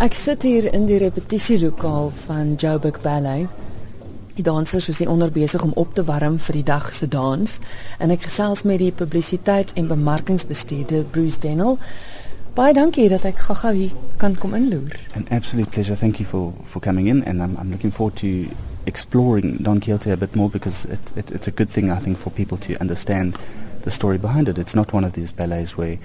Ek sit hier in die repetisielokaal van Joburg Ballet. Die dansers is onder besig om op te warm vir die dag se dans en ek gesels met die publisiteit en bemarkingsbestuurder Bruce Dennell. Baie dankie dat ek gou-gou hier kan kom inloer. An absolute pleasure. Thank you for, for coming in, and I'm, I'm looking forward to exploring Don Quixote a bit more because it, it, it's a good thing, I think, for people to understand the story behind it. It's not one of these ballets where,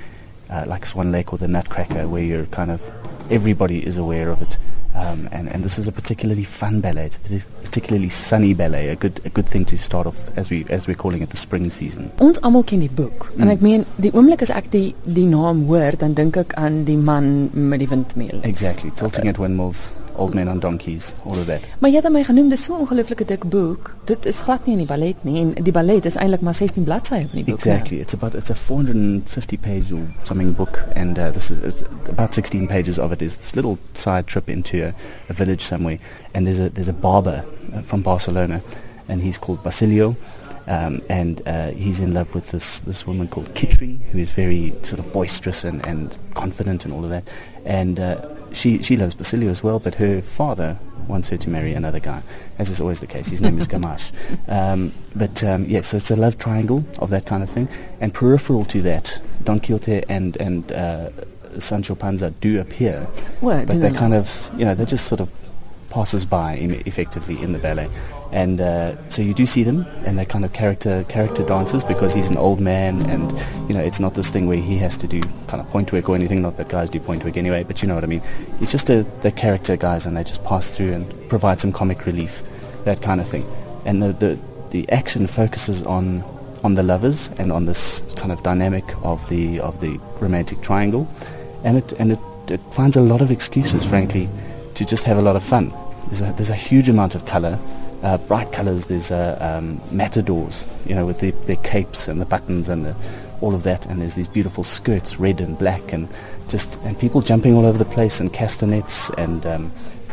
uh, like Swan Lake or the Nutcracker, where you're kind of everybody is aware of it. Um, and, and this is a particularly fun ballet. It's a particularly sunny ballet. A good a good thing to start off as we as we're calling it the spring season. Ons almal ken die boek. Mm. En ek meen die oomblik as ek die die naam hoor, dan dink ek aan die man met die windmeul. Exactly. Tilting at windmills, Old Men on Donkeys, all of that. Maar jy het my genoem dis so 'n ongelooflike dik boek. Dit is glad nie in die ballet nie en die ballet is eintlik maar 16 bladsye van die boek. Exactly. It's about it's a 450 page or something book and uh, this is about 16 pages of it is this little side trip into a, a village somewhere and there's a there's a barber uh, from Barcelona and he's called Basilio. Um, and uh, he's in love with this this woman called Kitri, who is very sort of boisterous and, and confident and all of that. And uh, she she loves Basilio as well, but her father wants her to marry another guy, as is always the case. His name is Gamache. Um, but um, yes, yeah, so it's a love triangle of that kind of thing, and peripheral to that, Don Quixote and and uh, Sancho Panza do appear, what, but they're kind of you know they're just sort of passes by effectively in the ballet. And uh, so you do see them, and they're kind of character character dancers because he's an old man, and you know it's not this thing where he has to do kind of pointe work or anything. Not that guys do pointe work anyway, but you know what I mean. It's just a, the character guys, and they just pass through and provide some comic relief, that kind of thing. And the the, the action focuses on on the lovers and on this kind of dynamic of the of the romantic triangle, and it and it, it finds a lot of excuses, frankly, to just have a lot of fun. There's a, there's a huge amount of color uh, bright colours. There's uh, um, matadors, you know, with the, their capes and the buttons and the, all of that. And there's these beautiful skirts, red and black, and just and people jumping all over the place, and castanets, and um,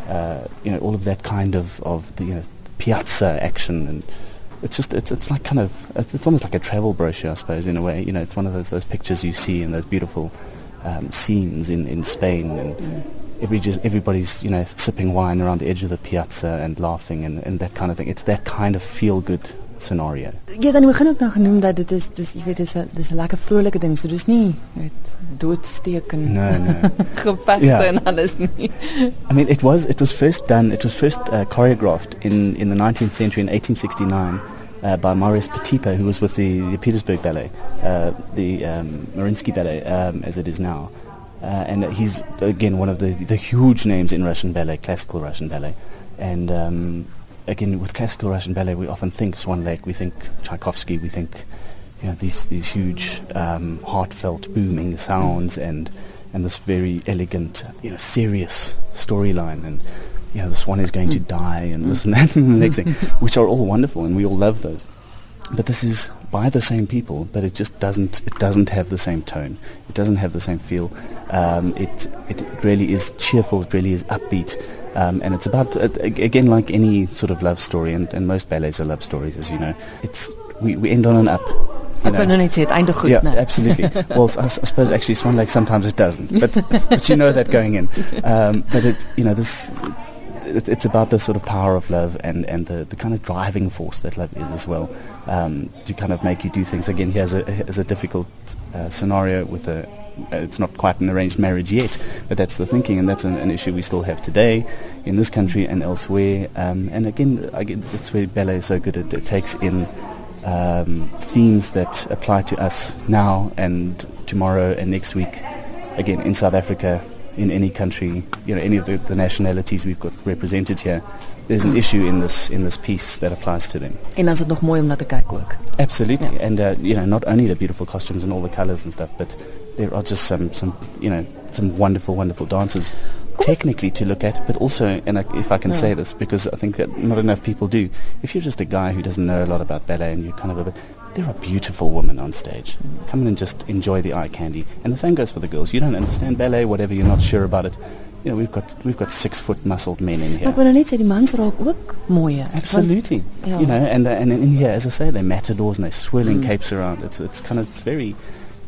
uh, you know, all of that kind of of the you know, piazza action and. It's just it's it's like kind of it's, it's almost like a travel brochure, I suppose, in a way. You know, it's one of those those pictures you see in those beautiful um, scenes in, in Spain and every just, everybody's you know sipping wine around the edge of the piazza and laughing and, and that kind of thing. It's that kind of feel good scenario. Ja, dan begin ook nou genoem dat dit is dis jy weet dis 'n dis 'n lekker vrolike ding. So dis nie met doodsteek en no, no. gevegte yeah. en alles nie. I mean it was it was first done it was first uh, choreographed in in the 19th century in 1869. Uh, by Marius Petipa, who was with the, the Petersburg Ballet, uh, the um, Mariinsky Ballet, um, as it is now. Uh, and he's again one of the the huge names in Russian ballet, classical Russian ballet. And um, again, with classical Russian ballet, we often think Swan Lake, we think Tchaikovsky, we think you know these these huge, um, heartfelt, booming sounds, and and this very elegant, you know, serious storyline, and you know the swan is going to mm. die, and this and that, and the next thing, which are all wonderful, and we all love those. But this is by the same people, but it just doesn't it doesn't have the same tone. It doesn't have the same feel. Um, it it really is cheerful. It really is upbeat. Um, and it's about uh, again like any sort of love story, and, and most ballets are love stories, as you know. It's we, we end on an up. I wou nou net sê einde goed, yeah, absolutely. well, I, I, suppose actually Swan Lake sometimes it doesn't, but but you know that going in. Um, but it you know this it, it's about the sort of power of love and, and the, the kind of driving force that love is as well um, to kind of make you do things. Again, here's a, here's a difficult uh, scenario with a it's not quite an arranged marriage yet, but that's the thinking, and that's an, an issue we still have today in this country and elsewhere. Um, and again, again, that's where ballet is so good. It, it takes in um, themes that apply to us now and tomorrow and next week. Again, in South Africa, in any country, you know, any of the, the, nationalities we've got represented here, there's an issue in this in this piece that applies to them. En dan is dit nog mooi om na te kyk ook. Absolutely, yeah. and uh, you know, not only the beautiful costumes and all the colors and stuff, but there are just some some you know some wonderful wonderful dancers. Technically to look at, but also, and I, if I can yeah. say this, because I think that not enough people do. If you're just a guy who doesn't know a lot about ballet and you're kind of a bit, there are a beautiful women on stage. Mm. Come in and just enjoy the eye candy. And the same goes for the girls. You don't understand ballet, whatever, you're not sure about it. You know, we've got we've got six foot muscled men in here. Wil net sê die mans raak ook mooier. Absolutely. Want, ja. You know, and uh, and in here, as I say, they're matadors and they're swirling mm. capes around. It's it's kind of it's very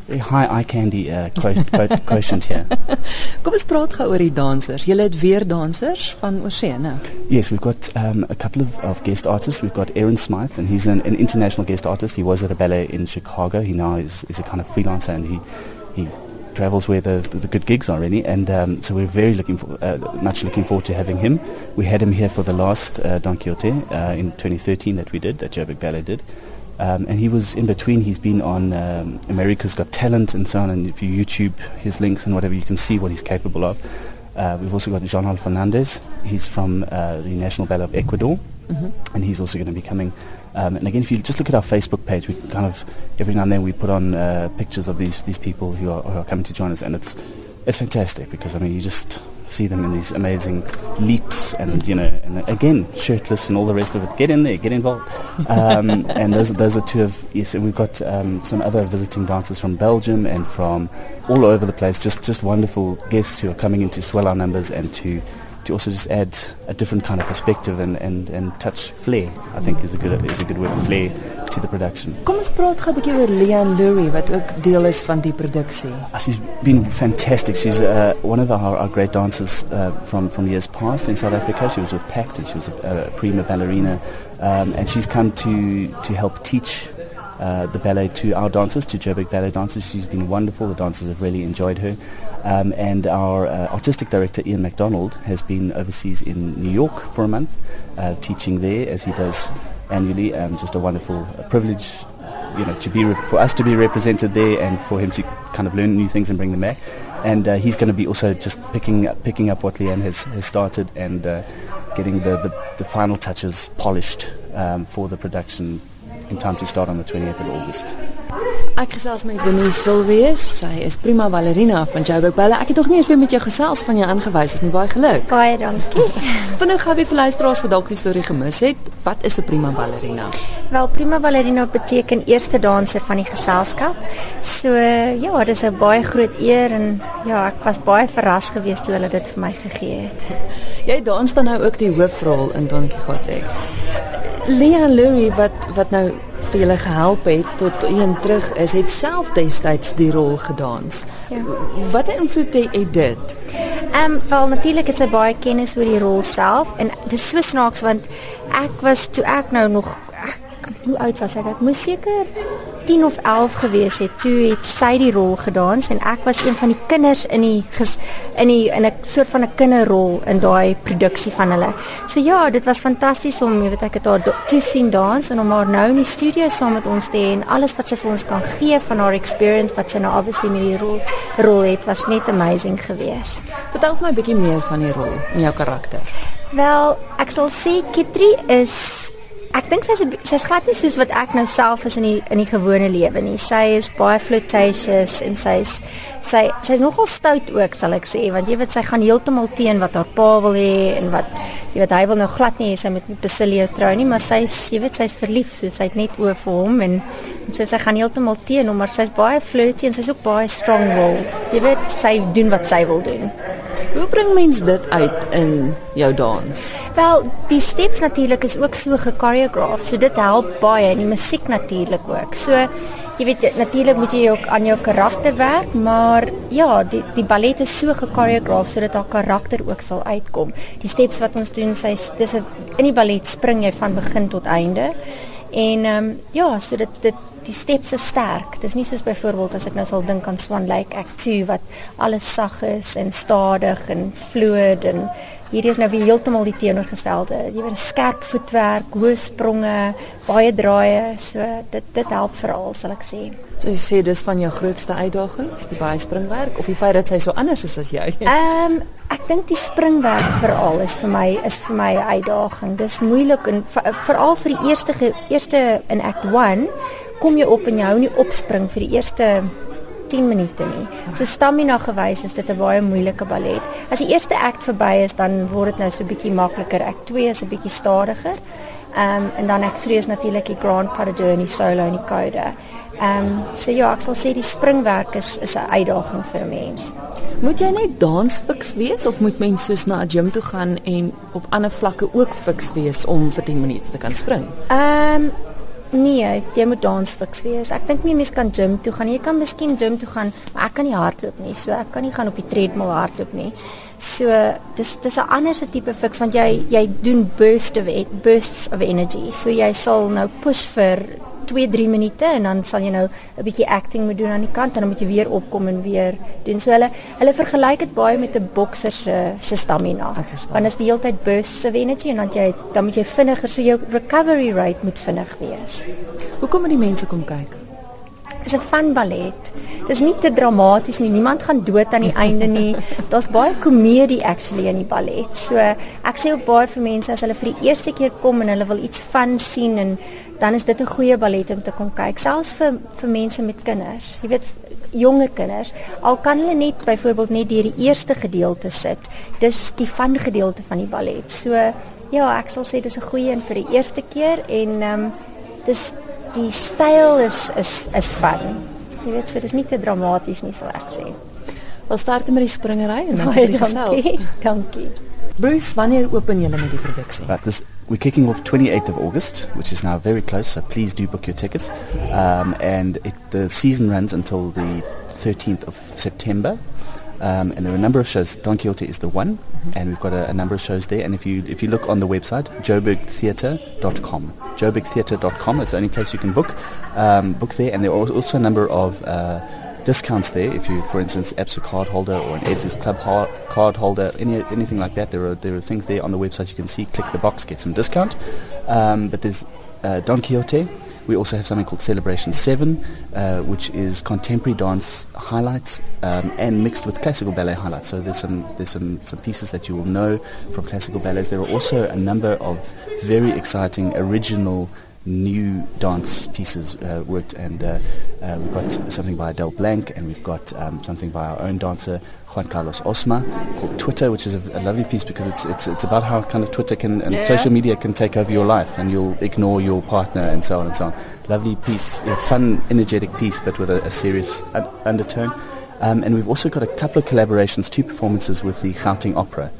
high eye candy uh, quotient, here. Kom ons praat gou oor die dansers. Julle het weer dansers van oorsee, né? Yes, we've got um, a couple of, of guest artists. We've got Aaron Smyth, and he's an, an international guest artist. He was at a ballet in Chicago. He now is, is a kind of freelancer, and he he travels where the, the, the good gigs are really, and um, so we're very looking for, uh, much looking forward to having him. We had him here for the last uh, Don Quixote uh, in 2013 that we did, that Joburg Ballet did. Um, and he was in between. He's been on um, America's Got Talent and so on. And if you YouTube his links and whatever, you can see what he's capable of. Uh, we've also got Jean Fernandez. He's from uh, the National Ballet of Ecuador, mm-hmm. and he's also going to be coming. Um, and again, if you just look at our Facebook page, we kind of every now and then we put on uh, pictures of these these people who are, who are coming to join us, and it's it's fantastic because I mean you just see them in these amazing leaps and you know and again shirtless and all the rest of it. Get in there get involved. Um, and those, those are two of yes and we've got um, some other visiting dancers from Belgium and from all over the place just just wonderful guests who are coming in to swell our numbers and to to also just add a different kind of perspective and, and, and touch flair, I think is a good is a good word, flair to the production. Kom ons praat gou 'n bietjie oor Leanne Lurie wat ook deel is van die produksie. Uh, she's been fantastic. She's uh, one of our, our great dancers uh, from from years past in South Africa. She was with Pact and she was a, a prima ballerina um, and she's come to to help teach uh, the ballet to our dancers, to Joburg ballet dancers. She's been wonderful. The dancers have really enjoyed her. Um, and our uh, artistic director, Iain MacDonald, has been overseas in New York for a month, uh, teaching there as he does annually. Um, just a wonderful uh, privilege, you know, to be re- for us to be represented there and for him to kind of learn new things and bring them back. And uh, he's going to be also just picking up, picking up what Leanne has, has started and uh, getting the, the, the final touches polished um, for the production in time to start on the 28th of August. Ek gesels met Denise Silwees. Sy is prima ballerina van Joburg Ballet. Ek het tog nie eens weer met jou gesels van jou aangewys het nie. Baie geluk. Baie dankie. Vinnig gou weer vir luisteraars wat dalk die storie gemis het. Wat is 'n prima ballerina? Wel, prima ballerina beteken eerste danser van die geselskap. So ja, dit is 'n baie groot eer en ja, ek was baie verras geweest toe hulle dit vir my gegee het. Jy dans dan nou ook die hoofrol in Don Quixote. Leon Lurie wat wat nou vir julle gehelp het tot een terug is, het self destyds die rol gedans. Ja. Wat 'n invloed het dit? Ehm um, wel natuurlik het sy baie kennis oor die rol self en dit is so snaaks want ek was toe ek nou nog ek, hoe oud was ek? Ek moes seker 10 of 11 gewees het, toe het sy die rol gedans en ek was een van die kinders in die ges, in die in 'n soort van 'n kinderrol in daai produksie van hulle. So ja, dit was fantasties om, jy weet ek het haar toe sien dans en om haar nou in die studio saam met ons te hê en alles wat sy vir ons kan gee van haar experience wat sy nou obviously met die rol rol het, was net amazing geweest. Vertel vir my 'n bietjie meer van die rol en jou karakter. Wel, ek sal sê Kitri is Ek dink sy's sy's glad nie soos wat ek nou self is in die in die gewone lewe nie. Sy is baie flirtatious en sy's sy sy's nogal stout ook sal ek sê want jy weet sy gaan heeltemal teen wat haar pa wil hê en wat jy weet hy wil nou glad nie hê sy moet met Basilia trou nie, maar sy jy weet sy's verlief, so sy het net oor vir hom en en so sy gaan heeltemal teen hom, maar sy's baie flirty en sy's ook baie strong-willed. Jy weet sy doen wat sy wil doen. Hoe bring mens dit uit in jou dans? Wel, die steps natuurlik is ook so gekoreografeer, so dit help baie en die musiek natuurlik ook. So jy weet natuurlik moet jy ook aan jou karakter werk, maar ja, die die ballet is so gekoreografeer sodat haar karakter ook sal uitkom. Die steps wat ons doen, sy dis 'n in die ballet spring jy van begin tot einde. En ehm um, ja, so dit dit die steps is sterk. Dit is nie soos byvoorbeeld as ek nou sal dink aan Swan Lake Act 2 wat alles sag is en stadig en vloed en hierdie is nou weer heeltemal die teenoorgestelde. Jy weet skerp voetwerk, hoë spronge, baie draaie, so dit dit help veral sal ek sê. Jy sê dis van jou grootste uitdagings, die baie springwerk of die feit dat sy so anders is as jy? Ehm um, ek dink die springwerk veral is vir my is vir my 'n uitdaging. Dis moeilik en veral vir die eerste eerste in Act 1 kom jy op en jy hou nie opspring vir die eerste 10 minute nie. So stamina gewys is dit 'n baie moeilike ballet. As die eerste act verby is, dan word dit nou so bietjie makliker. Act 2 is 'n bietjie stadiger. Ehm um, en dan act 3 is natuurlik die Grand Pas de Deux en die solo en die code. Ehm um, so ja, ek sal sê die springwerk is is 'n uitdaging vir 'n mens. Moet jy net dans fiks wees of moet mens soos na 'n gym toe gaan en op ander vlakke ook fiks wees om vir 10 minute te kan spring? Ehm um, Nee, jy moet dans fiks wees. Ek dink nie mens kan gym toe gaan. Jy kan miskien gym toe gaan, maar ek kan nie hardloop nie. So ek kan nie gaan op die treadmill hardloop nie. So dis dis 'n ander tipe fiks want jy jy doen burst of bursts of energy. So jy sal nou push vir 2-3 minute en dan sal jy nou 'n bietjie acting moet doen aan die kant en dan moet jy weer opkom en weer doen. So hulle hulle vergelyk dit baie met 'n bokser se se stamina. Want as die hele tyd bursts of energy en dan jy dan moet jy vinniger so jou recovery rate moet vinnig wees. Hoekom moet die mense kom kyk? Dis 'n fun ballet. Dis nie te dramaties nie. Niemand gaan dood aan die einde nie. Daar's baie komedie actually in die ballet. So ek sê ook baie vir mense as hulle vir die eerste keer kom en hulle wil iets fun sien en dan is dit 'n goeie ballet om te kom kyk, selfs vir vir mense met kinders. Jy weet jonger kinders, al kan hulle net byvoorbeeld net deur die eerste gedeelte sit. Dis die fun gedeelte van die ballet. So ja, ek sal sê dis 'n goeie een vir die eerste keer en ehm um, dis die styl is is is fun. Jy weet, so dis nie te dramaties nie, sal ek sê. Ons start met die springery en dan die gesels. Dankie. Bruce, wanneer open julle met die produksie? Right, this we're kicking off 28th of August, which is now very close. So please do book your tickets. Um, and it, the season runs until the 13th of September. Um, and there are a number of shows. Don Quixote is the one, and we've got a, a, number of shows there. And if you if you look on the website, joburgtheatre.com, joburgtheatre.com, it's the only place you can book um, book there. And there are also a number of uh, discounts there. If you, for instance, Epsa card holder or an Ed's Club ha- card holder, any, anything like that, there are there are things there on the website you can see. Click the box, get some discount. Um, but there's uh, Don Quixote. We also have something called Celebration 7, uh, which is contemporary dance highlights um, and mixed with classical ballet highlights. So there's some there's some, some pieces that you will know from classical ballets. There are also a number of very exciting original new dance pieces uh, worked, and uh, uh, we've got something by Adele Blank, and we've got um, something by our own dancer Juan Carlos Osma called Twitter, which is a, a, lovely piece because it's, it's it's about how kind of Twitter can and yeah. social media can take over your life, and you'll ignore your partner and so on and so on. Lovely piece, a fun, energetic piece, but with a, a serious un- undertone. Um, and we've also got a couple of collaborations, two performances with the Gauteng Opera.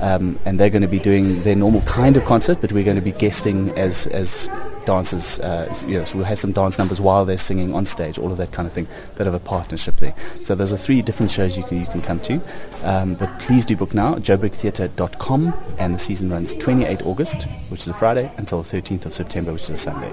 Um, and they're going to be doing their normal kind of concert, but we're going to be guesting as as dancers. Uh, you know, so we'll have some dance numbers while they're singing on stage, all of that kind of thing. Bit of a partnership there. So those are three different shows you can you can come to. Um, but please do book now, joburgtheatre.com, and the season runs 28 August, which is a Friday, until 13th of September, which is a Sunday.